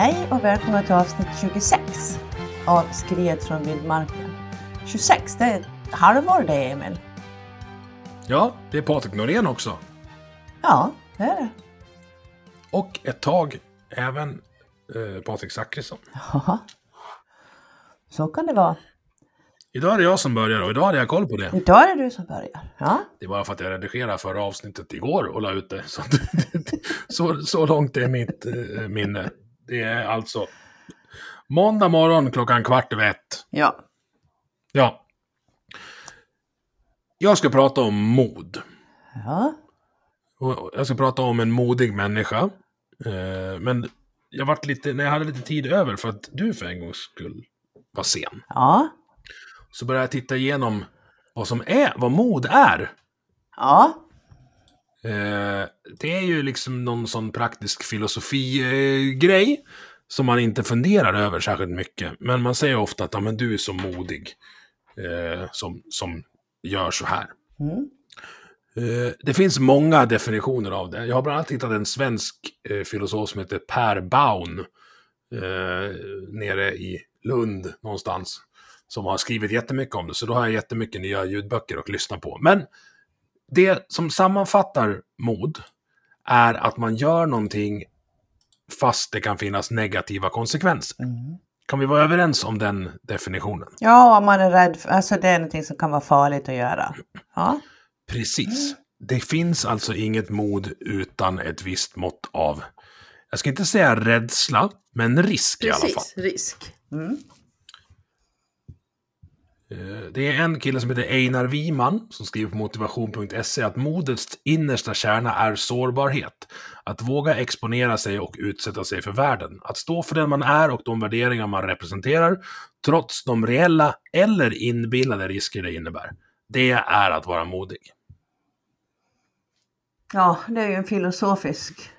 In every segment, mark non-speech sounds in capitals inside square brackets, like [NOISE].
Hej och välkomna till avsnitt 26 av Skriet från vildmarken. 26, det är ett halvår det, Emil. Ja, det är Patrik Norén också. Ja, det är det. Och ett tag även eh, Patrik Zackrisson. Ja, så kan det vara. Idag är det jag som börjar och idag hade jag koll på det. Idag är det du som börjar. Ja, Det bara för att jag redigerade förra avsnittet igår och la ut det. Så, [LAUGHS] så, så långt är mitt eh, minne. Det är alltså måndag morgon klockan kvart över ett. ja. Ja. Jag ska prata om mod. ja. Jag ska prata om en modig människa. Eh, Men jag vart lite, när jag hade lite tid över för att du för en gångs skull var sen. ja. Så började jag titta igenom vad som är, vad mod är. ja. Eh, det är ju liksom någon sån praktisk filosofi-grej som man inte funderar över särskilt mycket. Men man säger ofta att ja, men du är så modig eh, som, som gör så här. Mm. Eh, Det finns många definitioner av det. Jag har bland annat hittat en svensk eh, filosof som heter Per Baun. Eh, nere i Lund någonstans. Som har skrivit jättemycket om det. Så då har jag jättemycket nya ljudböcker att lyssna på. Men det som sammanfattar mod är att man gör någonting fast det kan finnas negativa konsekvenser. Mm. Kan vi vara överens om den definitionen? Ja, om man är rädd för, alltså det är någonting som kan vara farligt att göra. Ja, Precis. Det finns alltså inget mod utan ett visst mått av, jag ska inte säga rädsla, men risk i alla fall. precis. Risk. Mm. Eh, det är en kille som heter Einar Wiman som skriver på motivation.se att modets innersta kärna är sårbarhet. Att våga exponera sig och utsätta sig för världen. Att stå för den man är och de värderingar man representerar, trots de reella eller inbillade risker det innebär. Det är att vara modig. Ja, det är ju en filosofisk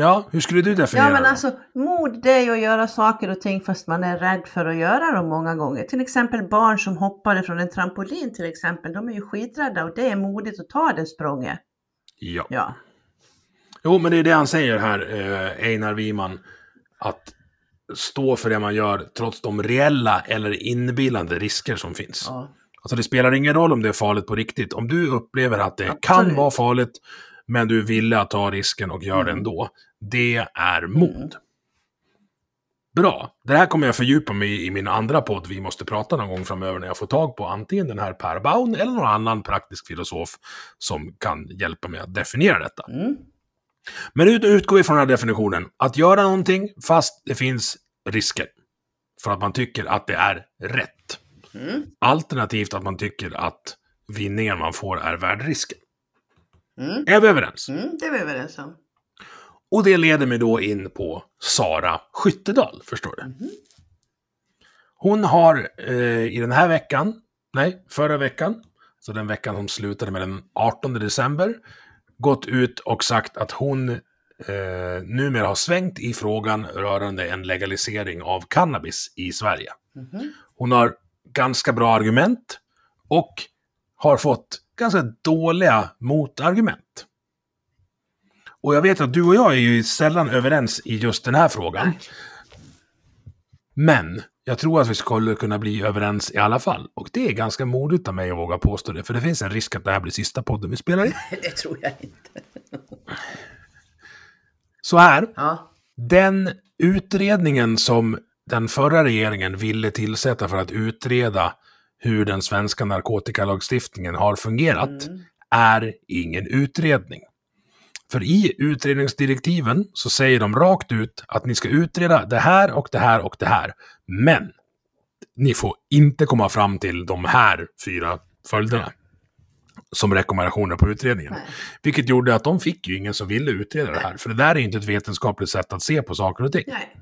Ja, hur skulle du definiera Ja men det? alltså mod det är ju att göra saker och ting fast man är rädd för att göra dem många gånger. Till exempel barn som hoppade från en trampolin till exempel, de är ju skiträdda och det är modigt att ta det språnget. Ja. Ja. Jo, men det är det han säger här, eh, Einar Wiman. Att stå för det man gör trots de reella eller inbillade risker som finns. ja. Alltså det spelar ingen roll om det är farligt på riktigt. Om du upplever att det Absolut. kan vara farligt, men du ville att ta risken och gör det Mm. ändå. Det är mod. Bra. Det här kommer jag fördjupa mig i i min andra podd Vi måste prata någon gång framöver när jag får tag på antingen den här Per Baun eller någon annan praktisk filosof som kan hjälpa mig att definiera detta. Mm. Men nu utgår vi från den här definitionen. Att göra någonting fast det finns risker. För att man tycker att det är rätt. Mm. Alternativt att man tycker att vinningen man får är värd risken. Mm. Är vi överens? Mm, det är vi överens om. Och det leder mig då in på Sara Skyttedal, förstår du. Mhm. Hon har eh, i den här veckan, nej, förra veckan, så den veckan som slutade med den 18 december, gått ut och sagt att hon eh, numera har svängt i frågan rörande en legalisering av cannabis i Sverige. Mhm. Hon har ganska bra argument och har fått ganska dåliga motargument. Och jag vet att du och jag är ju sällan överens i just den här frågan. Men jag tror att vi skulle kunna bli överens i alla fall. Och det är ganska modigt av mig att våga påstå det, för det finns en risk att det här blir sista podden vi spelar in. [LAUGHS] Det tror jag inte. Så här, Ja. Den utredningen som den förra regeringen ville tillsätta för att utreda hur den svenska narkotikalagstiftningen har fungerat Mm. är ingen utredning. För i utredningsdirektiven så säger de rakt ut att ni ska utreda det här och det här och det här. Men ni får inte komma fram till de här fyra följderna som rekommendationer på utredningen. Nej. Vilket gjorde att de fick ju ingen som ville utreda det här. För det där är ju inte ett vetenskapligt sätt att se på saker och ting. Nej.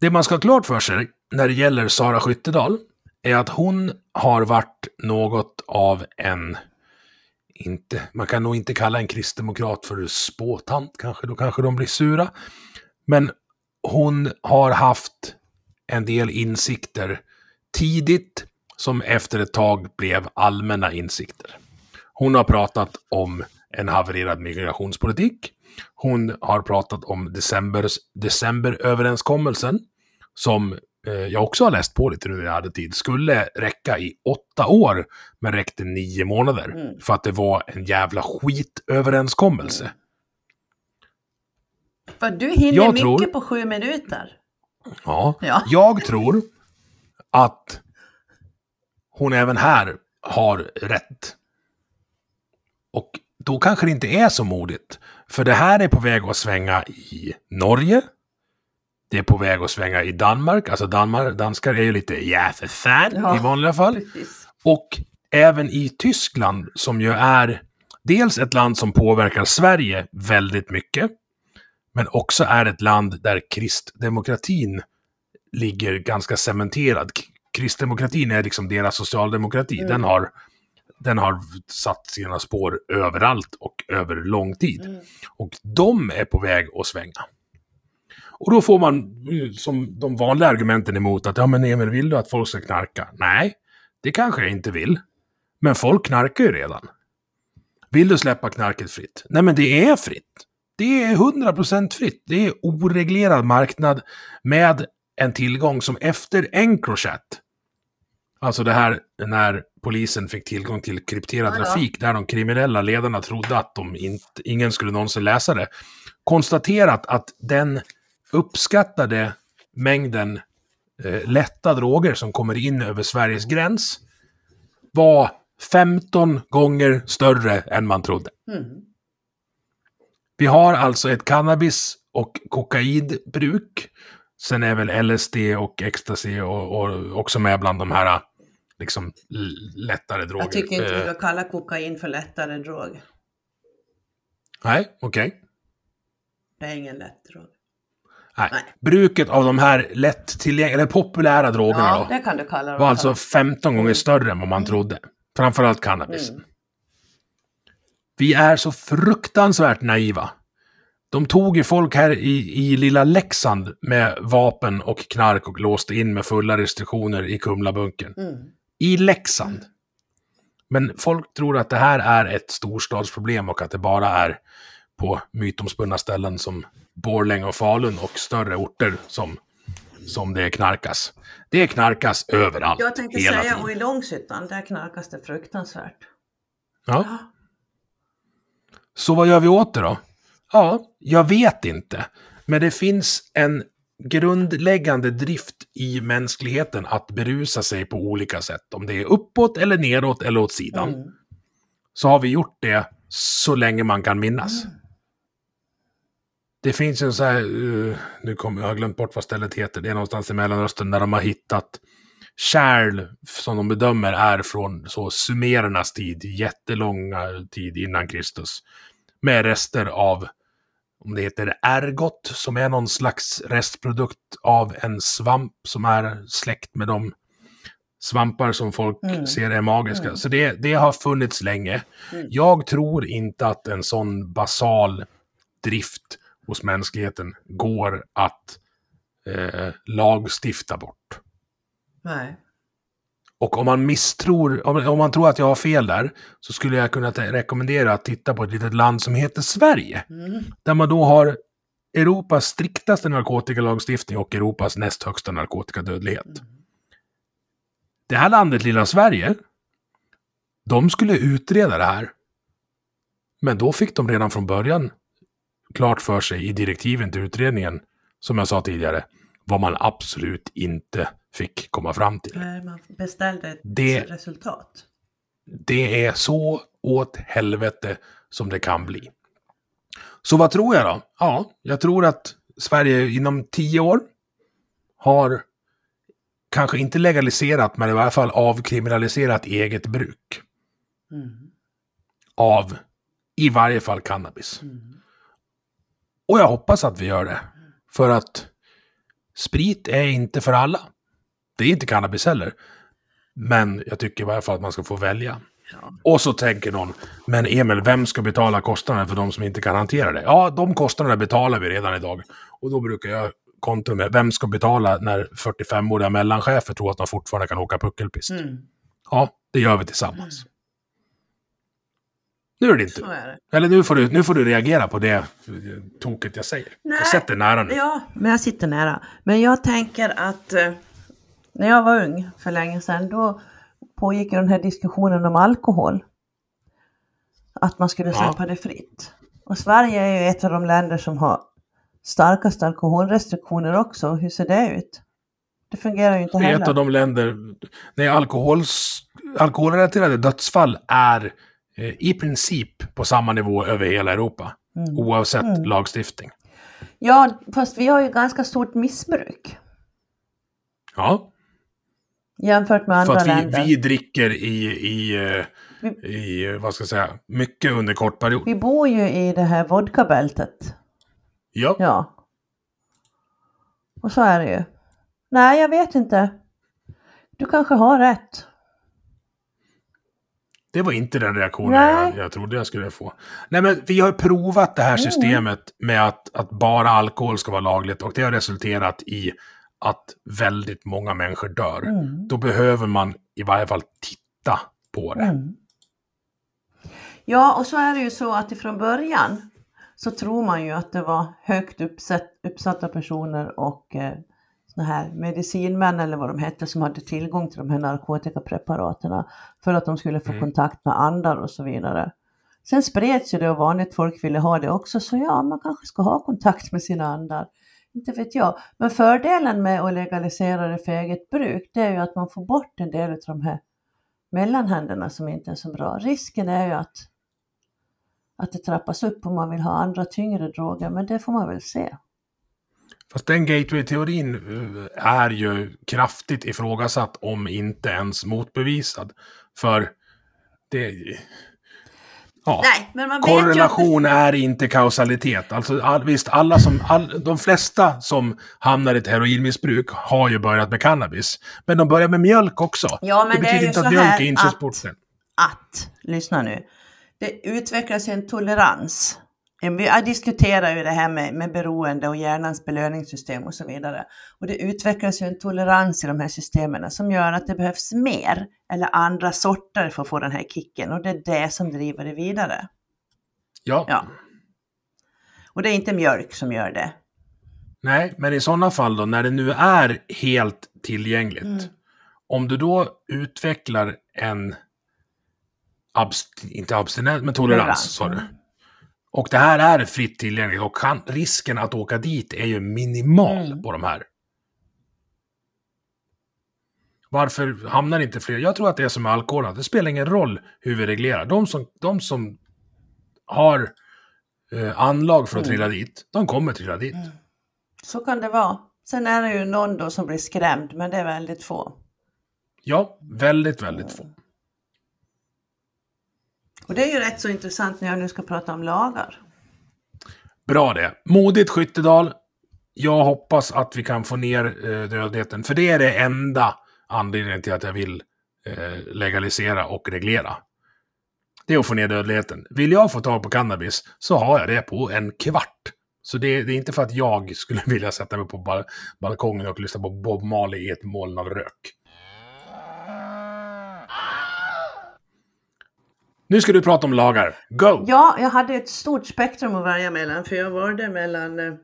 Det man ska ha klart för sig när det gäller Sara Skyttedal är att hon har varit något av en, inte, man kan nog inte kalla en kristdemokrat för spåtant kanske, då kanske de blir sura. Men hon har haft en del insikter tidigt som efter ett tag blev allmänna insikter. Hon har pratat om en havererad migrationspolitik. Hon har pratat om decembers, decemberöverenskommelsen, som jag också har läst på lite nu när jag hade tid, skulle räcka i åtta år, men räckte nio månader. Mm. För att det var en jävla skitöverenskommelse. För du hinner Jag mycket tror- på sju minuter. Ja. Ja. [LAUGHS] Jag tror att hon även här har rätt. Och då kanske det inte är så modigt. För det här är på väg att svänga i Norge. Det är på väg att svänga i Danmark. Alltså Danmark, danskar är ju lite ja för fan Ja. i vanliga fall. Precis. Och även i Tyskland som ju är dels ett land som påverkar Sverige väldigt mycket. Men också är ett land där kristdemokratin ligger ganska cementerad. Kristdemokratin är liksom deras socialdemokrati. Mm. Den, har, den har satt sina spår överallt och över lång tid. Mm. Och de är på väg att svänga. Och då får man som de vanliga argumenten emot att ja men Emil, vill du att folk ska knarka? Nej, det kanske jag inte vill. Men folk knarkar ju redan. Vill du släppa knarket fritt? Nej men det är fritt. Det är 100% fritt. Det är oreglerad marknad med en tillgång som efter Encrochat, alltså det här när polisen fick tillgång till krypterad ja. trafik, där de kriminella ledarna trodde att de inte, ingen skulle någonsin läsa det, konstaterat att den uppskattade mängden eh, lätta droger som kommer in över Sveriges gräns var 15 gånger större än man trodde. Mm. Vi har alltså ett cannabis och kokainbruk. Sen är väl LSD och ecstasy och, och också med bland de här liksom lättare droger. Jag tycker inte vi Eh, ska kalla kokain för lättare drog. Nej, okej. Det är ingen lätt drog. Nej. Bruket av de här lättillgängliga, eller populära drogerna Ja, då, det kan du kalla det. var alltså 15 gånger större än vad man trodde. Framförallt cannabis. Mm. Vi är så fruktansvärt naiva. De tog ju folk här i, i lilla Leksand med vapen och knark och låste in med fulla restriktioner i Kumlabunkern. Mm. I Leksand. Men folk tror att det här är ett storstadsproblem och att det bara är på mytomspunna ställen som Borlänge och Falun och större orter som, som det knarkas. Det knarkas överallt, Jag tänkte säga, tiden. och i Långshyttan, där knarkas det fruktansvärt. Ja. Så vad gör vi åt det då? Ja, jag vet inte. Men det finns en grundläggande drift i mänskligheten att berusa sig på olika sätt. Om det är uppåt eller neråt eller åt sidan. Mm. Så har vi gjort det så länge man kan minnas. Det finns en så här, eh, nu kommer jag har glömt bort vad stället heter, det är någonstans i Mellanöstern där de har hittat kärl som de bedömer är från så sumerernas tid, jättelånga tid innan Kristus. Med rester av, om det heter ergot, som är någon slags restprodukt av en svamp som är släkt med de svampar som folk Mm. ser är magiska. Mm. Så det, det har funnits länge. Mm. Jag tror inte att en sån basal drift hos mänskligheten går att eh, lagstifta bort. Nej. Och om man misstror, om, om man tror att jag har fel där, så skulle jag kunna rekommendera att titta på ett litet land som heter Sverige. Mm. Där man då har Europas striktaste narkotikalagstiftning och Europas näst högsta narkotikadödlighet. Det här landet, lilla Sverige, de skulle utreda det här. Men då fick de redan från början klart för sig i direktiven till utredningen, som jag sa tidigare, vad man absolut inte fick komma fram till. Nej, Man beställde ett Det- resultat. Det är så åt helvete som det kan bli. Så vad tror jag då? Ja, jag tror att Sverige inom tio år har kanske inte legaliserat, men i alla fall avkriminaliserat eget bruk Mm. av i varje fall cannabis. Mm. Och jag hoppas att vi gör det. För att sprit är inte för alla. Det är inte cannabis heller. Men jag tycker i varje fall att man ska få välja. Ja. Och så tänker någon, men Emil, vem ska betala kostnaderna för de som inte kan hantera det? Ja, de kostnaderna betalar vi redan idag. Och då brukar jag kontra med, vem ska betala när 45-åriga mellanchefer tror att de fortfarande kan åka puckelpist? Mm. Ja, det gör vi tillsammans. Nu är det är det. Eller nu får, du, nu får du reagera på det toket jag säger. Nej. Jag sätter nära nu. Ja, men jag sitter nära. Men jag tänker att eh, när jag var ung för länge sedan, då pågick den här diskussionen om alkohol. Att man skulle Ja. släppa det fritt. Och Sverige är ju ett av de länder som har starkast alkoholrestriktioner också. Hur ser det ut? Det fungerar ju inte Det är heller. ett av de länder... Nej, alkohols, alkoholrelaterade dödsfall är i princip på samma nivå över hela Europa. Mm. Oavsett Mm. lagstiftning. Ja, fast vi har ju ganska stort missbruk Ja, jämfört med för andra att vi, länder. vi dricker i, i, eh, Vi- i, eh, vad ska jag säga, mycket under kort period. Vi bor ju i det här vodkabältet. Ja, Ja. Och så är det ju. Nej, jag vet inte. Du kanske har rätt. Det var inte den reaktionen jag, jag trodde jag skulle få. Nej, men vi har provat det här Mm. systemet med att, att bara alkohol ska vara lagligt och det har resulterat i att väldigt många människor dör. Mm. Då behöver man i varje fall titta på det. Mm. Ja, och så är det ju så att ifrån början så tror man ju att det var högt uppsatt, uppsatta personer och eh, såna här medicinmän eller vad de hette som hade tillgång till de här narkotikapreparaten för att de skulle få Mm. kontakt med andar och så vidare. Sen spreds ju det och vanligt folk ville ha det också så ja, man kanske ska ha kontakt med sina andar. Inte vet jag. Men fördelen med att legalisera det för eget bruk det är ju att man får bort en del av de här mellanhänderna som inte är så bra. Risken är ju att, att det trappas upp om man vill ha andra tyngre droger, men det får man väl se. Fast den gateway-teorin eh, är ju kraftigt ifrågasatt om inte ens motbevisad. För det... Ja. Nej, att Korrelation är inte kausalitet. Alltså all, visst, alla som, all, de flesta som hamnar i ett heroinmissbruk har ju börjat med cannabis. Men de börjar med mjölk också. Ja, men det det betyder ju inte att mjölk är inkörsporten. att, lyssna nu, det utvecklas en tolerans. Vi diskuterar ju det här med, med beroende och hjärnans belöningssystem och så vidare. Och det utvecklas ju en tolerans i de här systemen som gör att det behövs mer eller andra sorter för att få den här kicken och det är det som driver det vidare. Ja. Ja. Och det är inte mjölk som gör det. Nej, men i sådana fall då, när det nu är helt tillgängligt. Mm. Om du då utvecklar en, abst inte abstinens, men tolerans, sa du. Mm. Och det här är fritt tillgängligt och kan, risken att åka dit är ju minimal Mm. på de här. Varför hamnar inte fler? Jag tror att det är som med alkoholen, det spelar ingen roll hur vi reglerar. De som, de som har eh, anlag för att Mm. trilla dit, de kommer trilla dit. Så kan det vara. Sen är det ju någon då som blir skrämd, men det är väldigt få. Ja, väldigt, väldigt få. Och det är ju rätt så intressant när jag nu ska prata om lagar. Bra det. Modigt Skyttedal. Jag hoppas att vi kan få ner eh, dödligheten, för det är det enda anledningen till att jag vill eh, legalisera och reglera. Det är att få ner dödligheten. Vill jag få tag på cannabis så har jag det på en kvart. Så det, det är inte för att jag skulle [LAUGHS] vilja sätta mig på bal balkongen och lyssna på Bob Marley i ett moln av rök. Nu ska du prata om lagar. Go! Ja, jag hade ett stort spektrum att välja mellan, för jag valde mellan eh,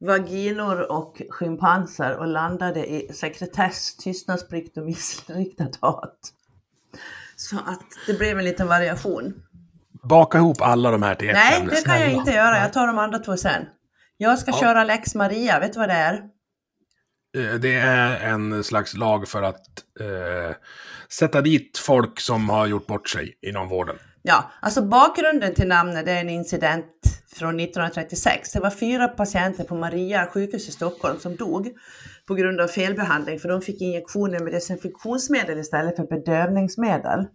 vaginor och schimpanser och landade i sekretess, tystnadsplikt och missriktat hat. Så att det blev en liten variation. Baka ihop alla de här till ett Nej, ämne, det kan jag inte göra. Jag tar de andra två sen. Jag ska Ja. köra Lex Maria, vet du vad det är? Eh, Det är en slags lag för att eh, sätta dit folk som har gjort bort sig inom vården. Ja, alltså bakgrunden till namnet det är en incident från 1936. Det var fyra patienter på Maria sjukhus i Stockholm som dog på grund av felbehandling för de fick injektioner med desinfektionsmedel istället för bedövningsmedel.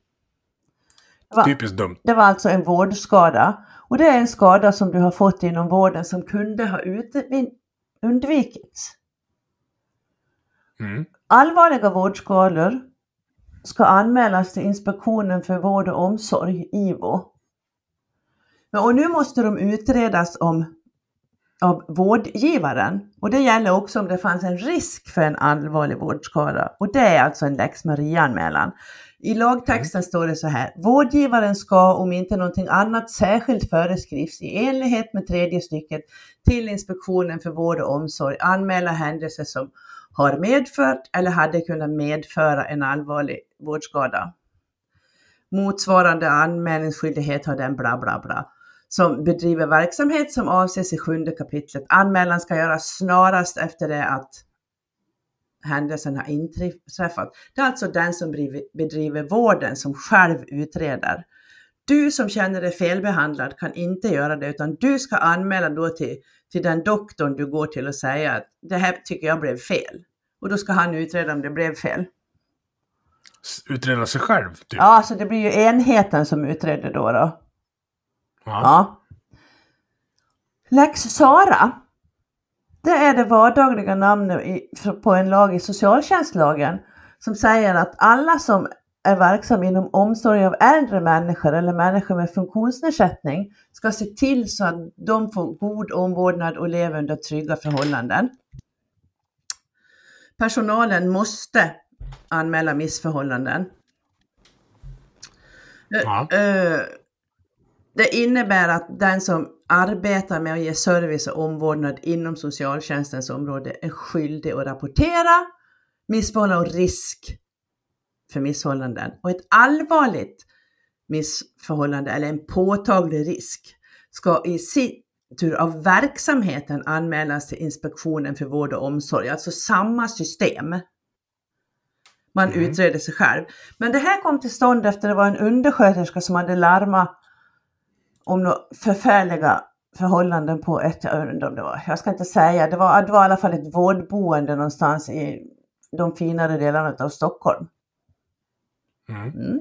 Det var, Typiskt dumt. det var alltså en vårdskada och det är en skada som du har fått inom vården som kunde ha undvikits. Mm. Allvarliga vårdskador ska anmälas till Inspektionen för vård och omsorg, IVO. Och nu måste de utredas om av vårdgivaren. Och det gäller också om det fanns en risk för en allvarlig vårdskada. Och det är alltså en lex Maria-anmälan. I lagtexten mm. står det så här. Vårdgivaren ska, om inte någonting annat särskilt föreskrivs i enlighet med tredje stycket, till Inspektionen för vård och omsorg anmäla händelser som har medfört eller hade kunnat medföra en allvarlig vårdskada. Motsvarande anmälningsskyldighet har den bla bla bla som bedriver verksamhet som avses i sjunde kapitlet. Anmälan ska göras snarast efter det att händelsen har inträffat. Det är alltså den som bedriver vården som själv utreder. Du som känner dig felbehandlad kan inte göra det utan du ska anmäla då till, till den doktorn du går till och säga att det här tycker jag blev fel. Och då ska han utreda om det blev fel. Utreda sig själv? Typ. Ja, så det blir ju enheten som utreder då. då. Ja. ja. Lex Sara. Det är det vardagliga namnet på en lag i socialtjänstlagen som säger att alla som är verksam inom omsorg av äldre människor eller människor med funktionsnedsättning ska se till så att de får god omvårdnad och lever under trygga förhållanden. Personalen måste anmäla missförhållanden. Ja. Eh, det innebär att den som arbetar med att ge service och omvårdnad inom socialtjänstens område är skyldig att rapportera missförhållanden och risk för missförhållanden. Och ett allvarligt missförhållande eller en påtaglig risk ska i sin tur av verksamheten anmälas till Inspektionen för vård och omsorg, alltså samma system. Man mm. utreder sig själv. Men det här kom till stånd efter det var en undersköterska som hade larmat om några förfärliga förhållanden på ett, jag undrar om det var, jag ska inte säga, det var, det var i alla fall ett vårdboende någonstans i de finare delarna av Stockholm. Mm. Mm.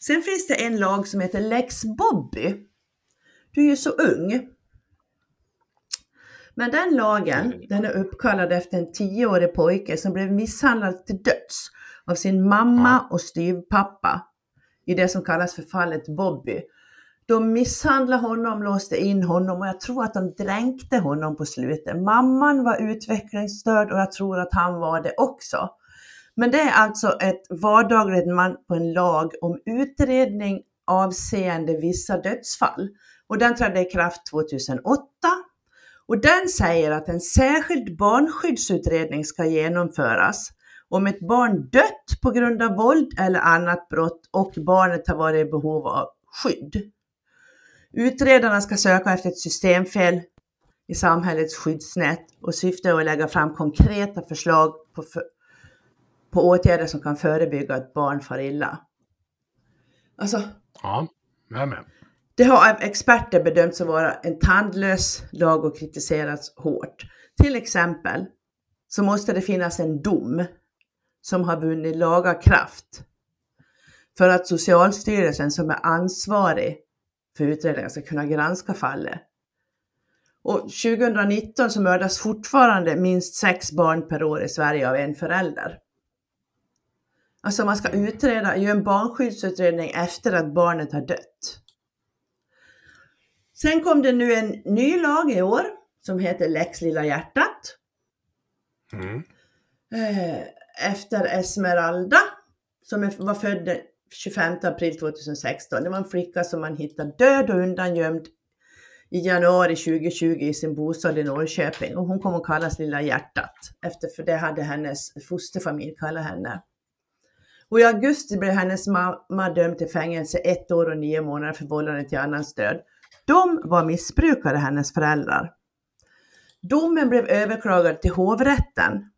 Sen finns det en lag som heter Lex Bobby. Du är ju så ung. Men den lagen, den är uppkallad efter en tioårig pojke som blev misshandlad till döds av sin mamma och styvpappa i det som kallas för fallet Bobby. De misshandlade honom, låste in honom och jag tror att de dränkte honom på slutet. Mamman var utvecklingsstörd och jag tror att han var det också. Men det är alltså ett vardagligt man på en lag om utredning avseende vissa dödsfall. Och den trädde i kraft 2008. Och den säger att en särskild barnskyddsutredning ska genomföras om ett barn dött på grund av våld eller annat brott och barnet har varit i behov av skydd. Utredarna ska söka efter ett systemfel i samhällets skyddsnät och syftet är att lägga fram konkreta förslag på, för, på åtgärder som kan förebygga att barn far illa. Alltså, ja, jag med. Det har av experter bedömts att vara en tandlös lag och kritiserats hårt. Till exempel så måste det finnas en dom som har vunnit laga kraft för att Socialstyrelsen som är ansvarig för utredningen ska kunna granska fallet. Och 2019 så mördas fortfarande minst sex barn per år i Sverige av en förälder. Alltså man ska utreda, göra en barnskyddsutredning efter att barnet har dött. Sen kom det nu en ny lag i år som heter Lex Lilla Hjärtat. Mm. Eh, efter Esmeralda som var född 25 april 2016. Det var en flicka som man hittade död och undangömd i januari 2020 i sin bostad i Norrköping och hon kom att kallas Lilla hjärtat efter för det hade hennes fosterfamilj kallat henne. Och i augusti blev hennes mamma dömd till fängelse ett år och nio månader för vållande till annans död. De var missbrukare, hennes föräldrar. Domen blev överklagad till hovrätten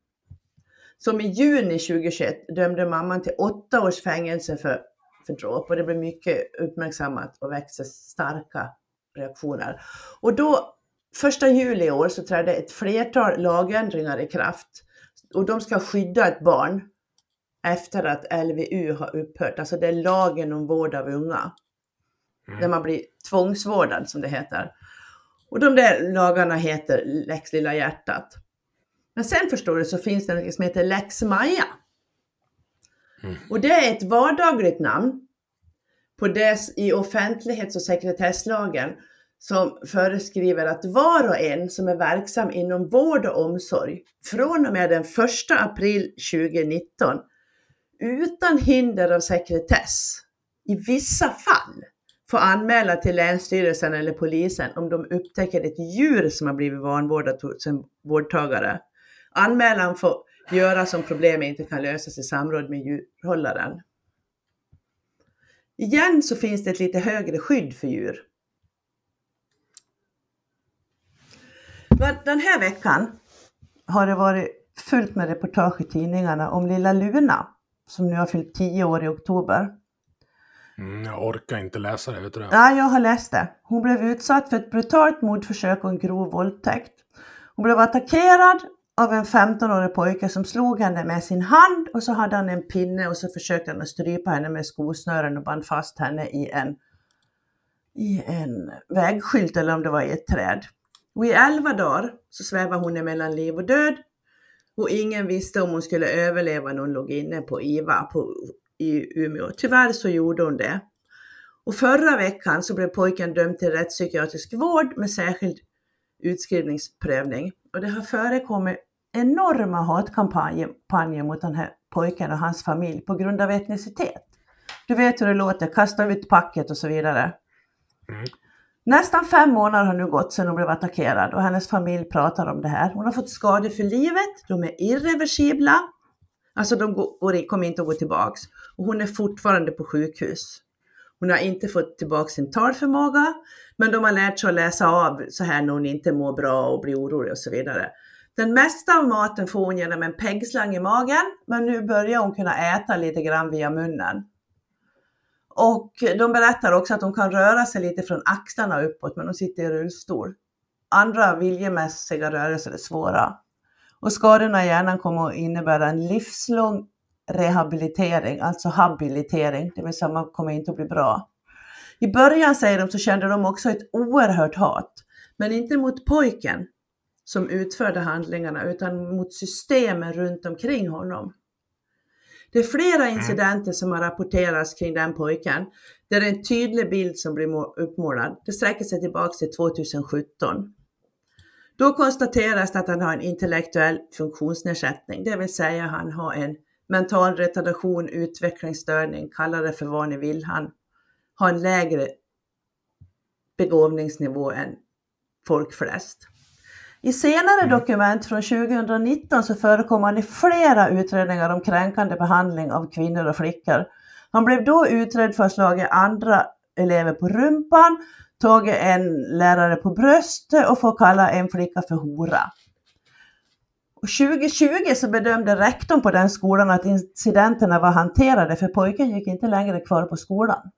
som i juni 2021 dömde mamman till åtta års fängelse för, för dråp och det blev mycket uppmärksammat och växte starka reaktioner. Och då, första juli i år så trädde ett flertal lagändringar i kraft och de ska skydda ett barn efter att LVU har upphört, alltså det är lagen om vård av unga. Mm. Där man blir tvångsvårdad som det heter. Och de där lagarna heter Lex Lilla Hjärtat. Men sen förstår du så finns det något som heter Lex Maja. Mm. Och det är ett vardagligt namn på det i offentlighets och sekretesslagen som föreskriver att var och en som är verksam inom vård och omsorg från och med den 1 april 2019 utan hinder av sekretess i vissa fall får anmäla till Länsstyrelsen eller polisen om de upptäcker ett djur som har blivit vanvårdat hos en vårdtagare. Anmälan får göras om problemet inte kan lösas i samråd med djurhållaren. Igen så finns det ett lite högre skydd för djur. Den här veckan har det varit fullt med reportage i tidningarna om lilla Luna som nu har fyllt 10 år i oktober. Mm, jag orkar inte läsa det, vet du det? Ja, jag har läst det. Hon blev utsatt för ett brutalt mordförsök och en grov våldtäkt. Hon blev attackerad av en 15-årig pojke som slog henne med sin hand och så hade han en pinne och så försökte han att strypa henne med skosnören och band fast henne i en, i en vägskylt eller om det var i ett träd. Och i elva dagar så svävade hon mellan liv och död och ingen visste om hon skulle överleva när hon låg inne på IVA på, i Umeå. Tyvärr så gjorde hon det. Och förra veckan så blev pojken dömd till rättspsykiatrisk vård med särskild utskrivningsprövning. Och det har förekommit enorma hatkampanjer mot den här pojken och hans familj på grund av etnicitet. Du vet hur det låter, kasta ut packet och så vidare. Mm. Nästan fem månader har nu gått sedan hon blev attackerad och hennes familj pratar om det här. Hon har fått skador för livet, de är irreversibla. Alltså de går, kommer inte att gå tillbaks. Och hon är fortfarande på sjukhus. Hon har inte fått tillbaka sin talförmåga, men de har lärt sig att läsa av så här när hon inte mår bra och blir orolig och så vidare. Den mesta av maten får hon genom en pegslang i magen, men nu börjar hon kunna äta lite grann via munnen. Och de berättar också att de kan röra sig lite från axlarna uppåt, men de sitter i rullstol. Andra viljemässiga rörelser är svåra. Och skadorna i hjärnan kommer att innebära en livslång rehabilitering, alltså habilitering, det vill säga man kommer inte att bli bra. I början säger de så kände de också ett oerhört hat, men inte mot pojken som utförde handlingarna utan mot systemen runt omkring honom. Det är flera mm. incidenter som har rapporterats kring den pojken, det är en tydlig bild som blir uppmålad. Det sträcker sig tillbaka till 2017. Då konstateras att han har en intellektuell funktionsnedsättning, det vill säga han har en mental retardation, utvecklingsstörning, kalla det för vad ni vill. Han har en lägre begåvningsnivå än folk flest. I senare mm. dokument från 2019 så förekom han i flera utredningar om kränkande behandling av kvinnor och flickor. Han blev då utredd för att slagit andra elever på rumpan, tagit en lärare på bröstet och få kalla en flicka för hora. Och 2020 så bedömde rektorn på den skolan att incidenterna var hanterade för pojken gick inte längre kvar på skolan.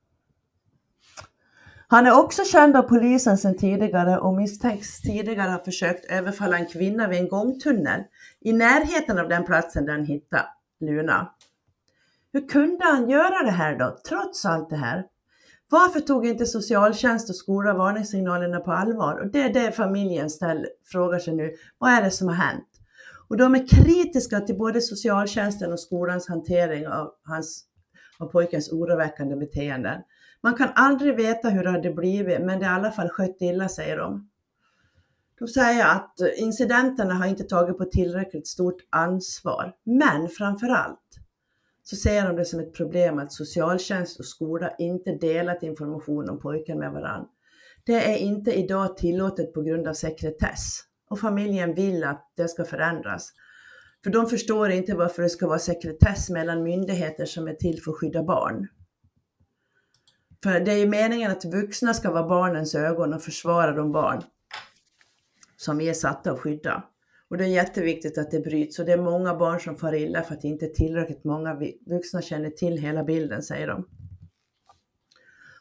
Han är också känd av polisen sedan tidigare och misstänks tidigare ha försökt överfalla en kvinna vid en gångtunnel i närheten av den platsen där han hittade Luna. Hur kunde han göra det här då, trots allt det här? Varför tog inte socialtjänst och skola varningssignalerna på allvar? Och det är det familjen ställer, frågar sig nu. Vad är det som har hänt? Och de är kritiska till både socialtjänsten och skolans hantering av, hans, av pojkens oroväckande beteenden. Man kan aldrig veta hur det hade blivit, men det är i alla fall skött illa, säger de. De säger att incidenterna har inte tagit på tillräckligt stort ansvar, men framför allt så ser de det som ett problem att socialtjänst och skola inte delat information om pojken med varandra. Det är inte idag tillåtet på grund av sekretess och familjen vill att det ska förändras. För de förstår inte varför det ska vara sekretess mellan myndigheter som är till för att skydda barn. För det är ju meningen att vuxna ska vara barnens ögon och försvara de barn som vi är satta att skydda. Och det är jätteviktigt att det bryts och det är många barn som far illa för att inte tillräckligt många vuxna känner till hela bilden, säger de.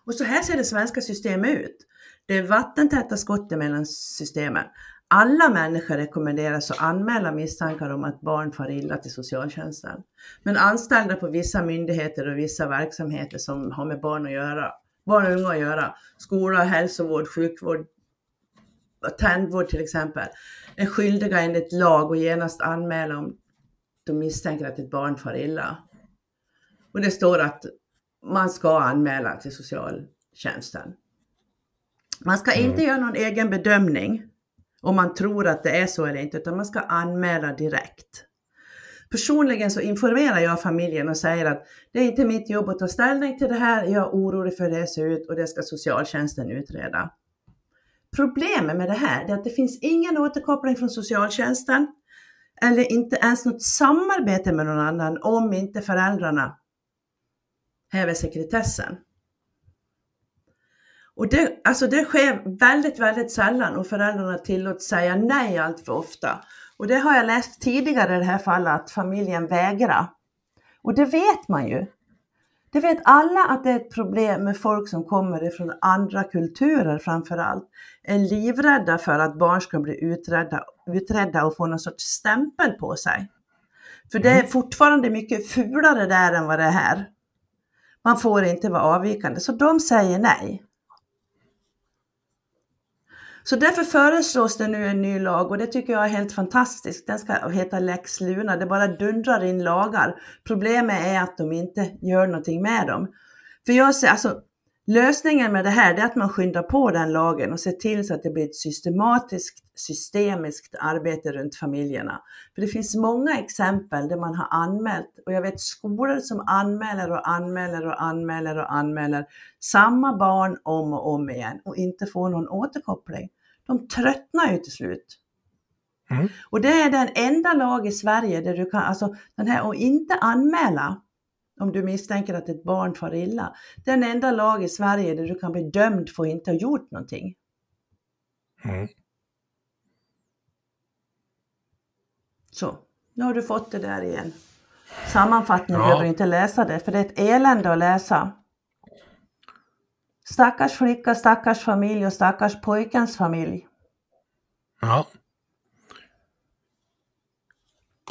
Och så här ser det svenska systemet ut. Det är vattentäta skott mellan systemen. Alla människor rekommenderas att anmäla misstankar om att barn far illa till socialtjänsten. Men anställda på vissa myndigheter och vissa verksamheter som har med barn att göra, barn och unga att göra, skola, hälsovård, sjukvård, tändvård till exempel, är skyldiga enligt lag att genast anmäla om de misstänker att ett barn far illa. Och det står att man ska anmäla till socialtjänsten. Man ska inte göra någon egen bedömning om man tror att det är så eller inte, utan man ska anmäla direkt. Personligen så informerar jag familjen och säger att det är inte mitt jobb att ta ställning till det här, jag är orolig för hur det ser ut och det ska socialtjänsten utreda. Problemet med det här är att det finns ingen återkoppling från socialtjänsten eller inte ens något samarbete med någon annan om inte föräldrarna häver sekretessen. Och det, alltså det sker väldigt, väldigt sällan och föräldrarna tillåts säga nej allt för ofta. Och det har jag läst tidigare i det här fallet att familjen vägrar. Och det vet man ju. Det vet alla att det är ett problem med folk som kommer ifrån andra kulturer framför allt. Är livrädda för att barn ska bli utredda, utredda och få någon sorts stämpel på sig. För det är Mm. fortfarande mycket fulare där än vad det är här. Man får inte vara avvikande, så de säger nej. Så därför föreslås det nu en ny lag och det tycker jag är helt fantastiskt. Den ska heta Lex Luna. Det bara dundrar in lagar. Problemet är att de inte gör någonting med dem. För jag ser, alltså, lösningen med det här är att man skyndar på den lagen och ser till så att det blir ett systematiskt, systemiskt arbete runt familjerna. För det finns många exempel där man har anmält och jag vet skolor som anmäler och anmäler och anmäler och anmäler samma barn om och om igen och inte får någon återkoppling. De tröttnar ju till slut. Mm. Och det är den enda lag i Sverige där du kan, alltså den här, och inte anmäla om du misstänker att ett barn far illa. Den enda lag i Sverige där du kan bli dömd för att inte ha gjort någonting. Mm. Så, nu har du fått det där igen. Sammanfattning Ja. behöver du inte läsa det, för det är ett elände att läsa. Stackars flicka, stackars familj och stackars pojkens familj. Ja.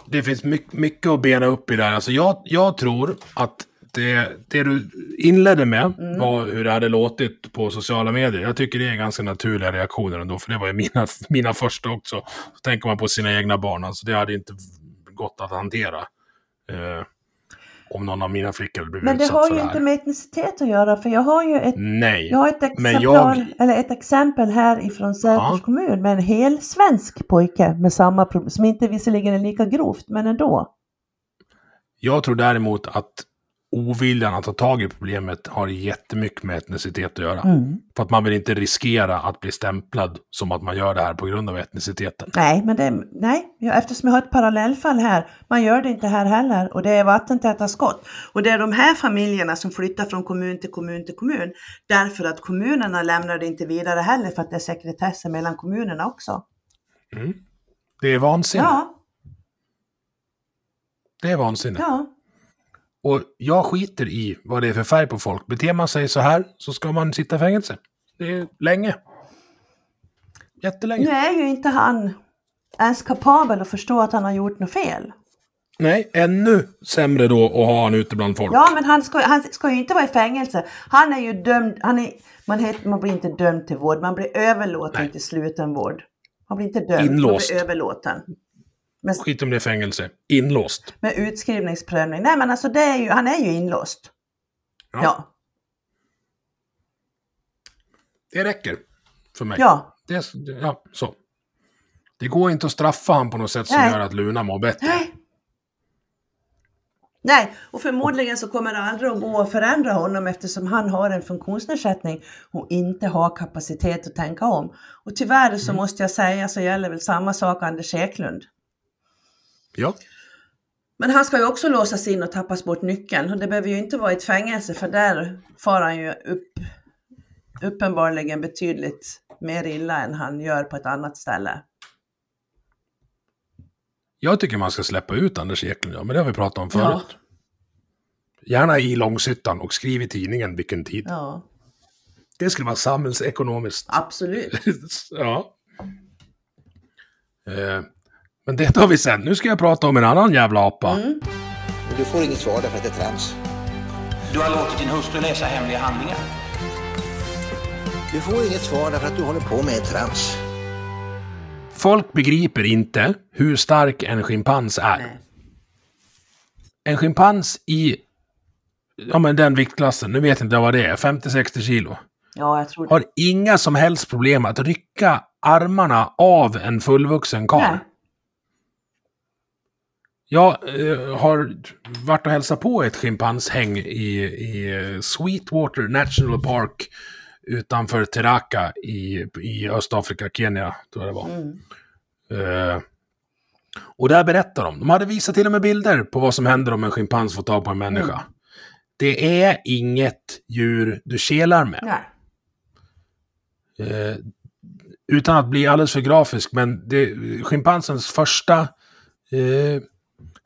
Det finns mycket, mycket att bena upp i det här. Alltså jag, jag tror att det, det du inledde med Mm. var hur det hade låtit på sociala medier. Jag tycker det är ganska naturliga reaktioner ändå, för det var ju mina, [LAUGHS] mina första också. Så tänker man på sina egna barn, alltså det hade inte gått att hantera. Eh, om någon av mina flickor hade blivit Men det har ju inte med etnicitet att göra, för jag har ju ett, Nej. jag har ett, exemplar, jag- eller ett exempel här ifrån Säters Ja. kommun med en hel svensk pojke med samma problem, som inte visserligen är lika grovt, men ändå. Jag tror däremot att oviljan att ta tag i problemet har jättemycket med etnicitet att göra. Mm. För att man vill inte riskera att bli stämplad som att man gör det här på grund av etniciteten. Nej, men det, nej, eftersom jag har ett parallellfall här, man gör det inte här heller och det är vattentäta skott. Och det är de här familjerna som flyttar från kommun till kommun till kommun därför att kommunerna lämnar det inte vidare heller för att det är sekretessen mellan kommunerna också. Mm. Det är vansinne. Ja, Det är vansinne. ja, Och jag skiter i vad det är för färg på folk. Beter man sig så här så ska man sitta i fängelse. Det är länge. Jättelänge. nu är ju inte han ens kapabel att förstå att han har gjort något fel. Nej, ännu sämre då att ha han ute bland folk. Ja, men han ska, han ska ju inte vara i fängelse. Han är ju dömd, han är, man, heter, man blir inte dömd till vård, man blir överlåten Nej. till slutenvård. Man blir inte dömd, Inlåst. man blir överlåten. Med, Skit om det är fängelse. Inlåst. med utskrivningsprövning. Nej men alltså det är ju, han är ju inlåst. Ja. Ja, Det räcker för mig. ja. Det ja, så. Det går inte att straffa han på något sätt som Nej. gör att Luna mår bättre. Nej. Nej, och förmodligen så kommer det aldrig att gå att förändra honom eftersom han har en funktionsnedsättning och inte har kapacitet att tänka om. Och tyvärr så måste jag säga så gäller väl samma sak Anders Eklund. Ja. Men han ska ju också låsas in och tappas bort nyckeln och det behöver ju inte vara ett fängelse för där far han ju upp uppenbarligen betydligt mer illa än han gör på ett annat ställe. Jag tycker man ska släppa ut Anders Eklund, ja, men det har vi pratat om Ja. förut. Gärna i Långshyttan och skriv i tidningen vilken tid. Ja, Det skulle vara samhällsekonomiskt. absolut. [LAUGHS] ja. Eh, men det tar vi sen. Nu ska jag prata om en annan jävla apa. Mm. Du får inget svar därför att det är trams. Du har låtit din hustru läsa hemliga handlingar. Du får inget svar därför att du håller på med trams. Folk begriper inte hur stark en schimpans är. Nej. En schimpans i ja, men den viktklassen, nu vet jag inte vad det är, 50-60 kilo. Ja, jag tror det. har inga som helst problem att rycka armarna av en fullvuxen karl. Jag eh, har varit och hälsat på ett schimpanshäng i, i Sweetwater National Park utanför Teraka i, i Östafrika, Kenya, tror jag det var. Mm. Eh, och där berättar de, de hade visat till och med bilder på vad som händer om en schimpans får tag på en människa. Mm. Det är inget djur du kelar med. Eh, utan att bli alldeles för grafisk, men det, schimpansens första, eh,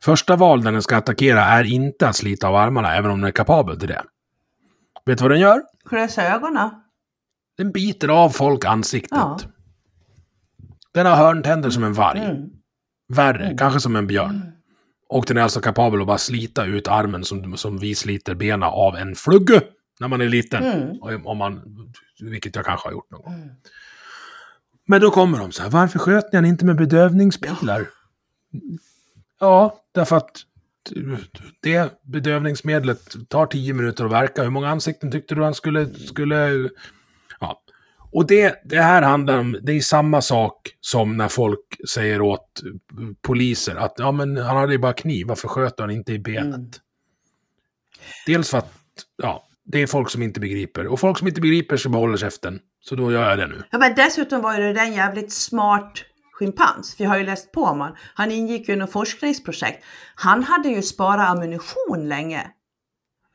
första val när den ska attackera är inte att slita av armarna, även om den är kapabel till det. Vet du vad den gör? Klösa ögonen. Den biter av folk ansiktet. Ja. Den har hörntänder som en varg. Mm. Värre, kanske som en björn. Och den är alltså kapabel att bara slita ut armen som, som vi sliter benen av en flugge när man är liten. Mm. Om- man, vilket jag kanske har gjort någon gång. Men då kommer de så här, varför sköt ni inte med bedövningspilar? Ja, därför att det bedövningsmedlet tar tio minuter att verka. Hur många ansikten tyckte du han skulle... skulle ja. Och det, det här handlar om, det är samma sak som när folk säger åt poliser att ja men han hade ju bara kniv, varför sköt han inte i benet? Mm. Dels för att, ja, det är folk som inte begriper. Och folk som inte begriper ska behålla käften. Så då gör jag det nu. Ja, men dessutom var ju det en jävligt smart schimpans. Vi har ju läst på om han. Han ingick ju i något forskningsprojekt. Han hade ju sparat ammunition länge.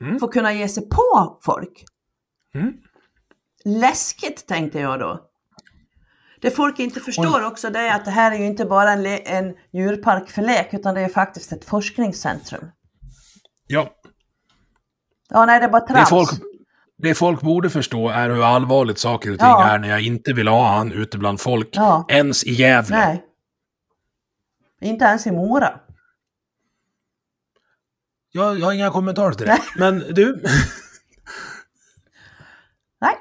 Mm. För att kunna ge sig på folk. Mm. Läskigt tänkte jag då. Det folk inte förstår också det är att det här är ju inte bara en, en djurpark för lek utan det är faktiskt ett forskningscentrum. Ja, Ja, nej det är bara det trams. folk, det folk borde förstå är hur allvarligt saker och ting Ja. är när jag inte vill ha han ute bland folk. Ja. Ens i Gävle. Nej. Inte ens i Mora. Jag, jag har inga kommentarer till det. Men du, [LAUGHS] Nej,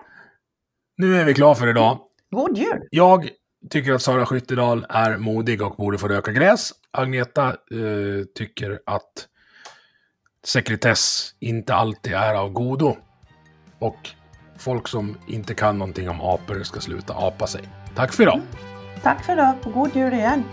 nu är vi klara för idag. god jul! Jag tycker att Sara Skyttedal är modig och borde få röka gräs. Agneta eh, tycker att sekretess inte alltid är av godo. Och folk som inte kan någonting om apor ska sluta apa sig. Tack för idag! Tack för idag och god jul igen!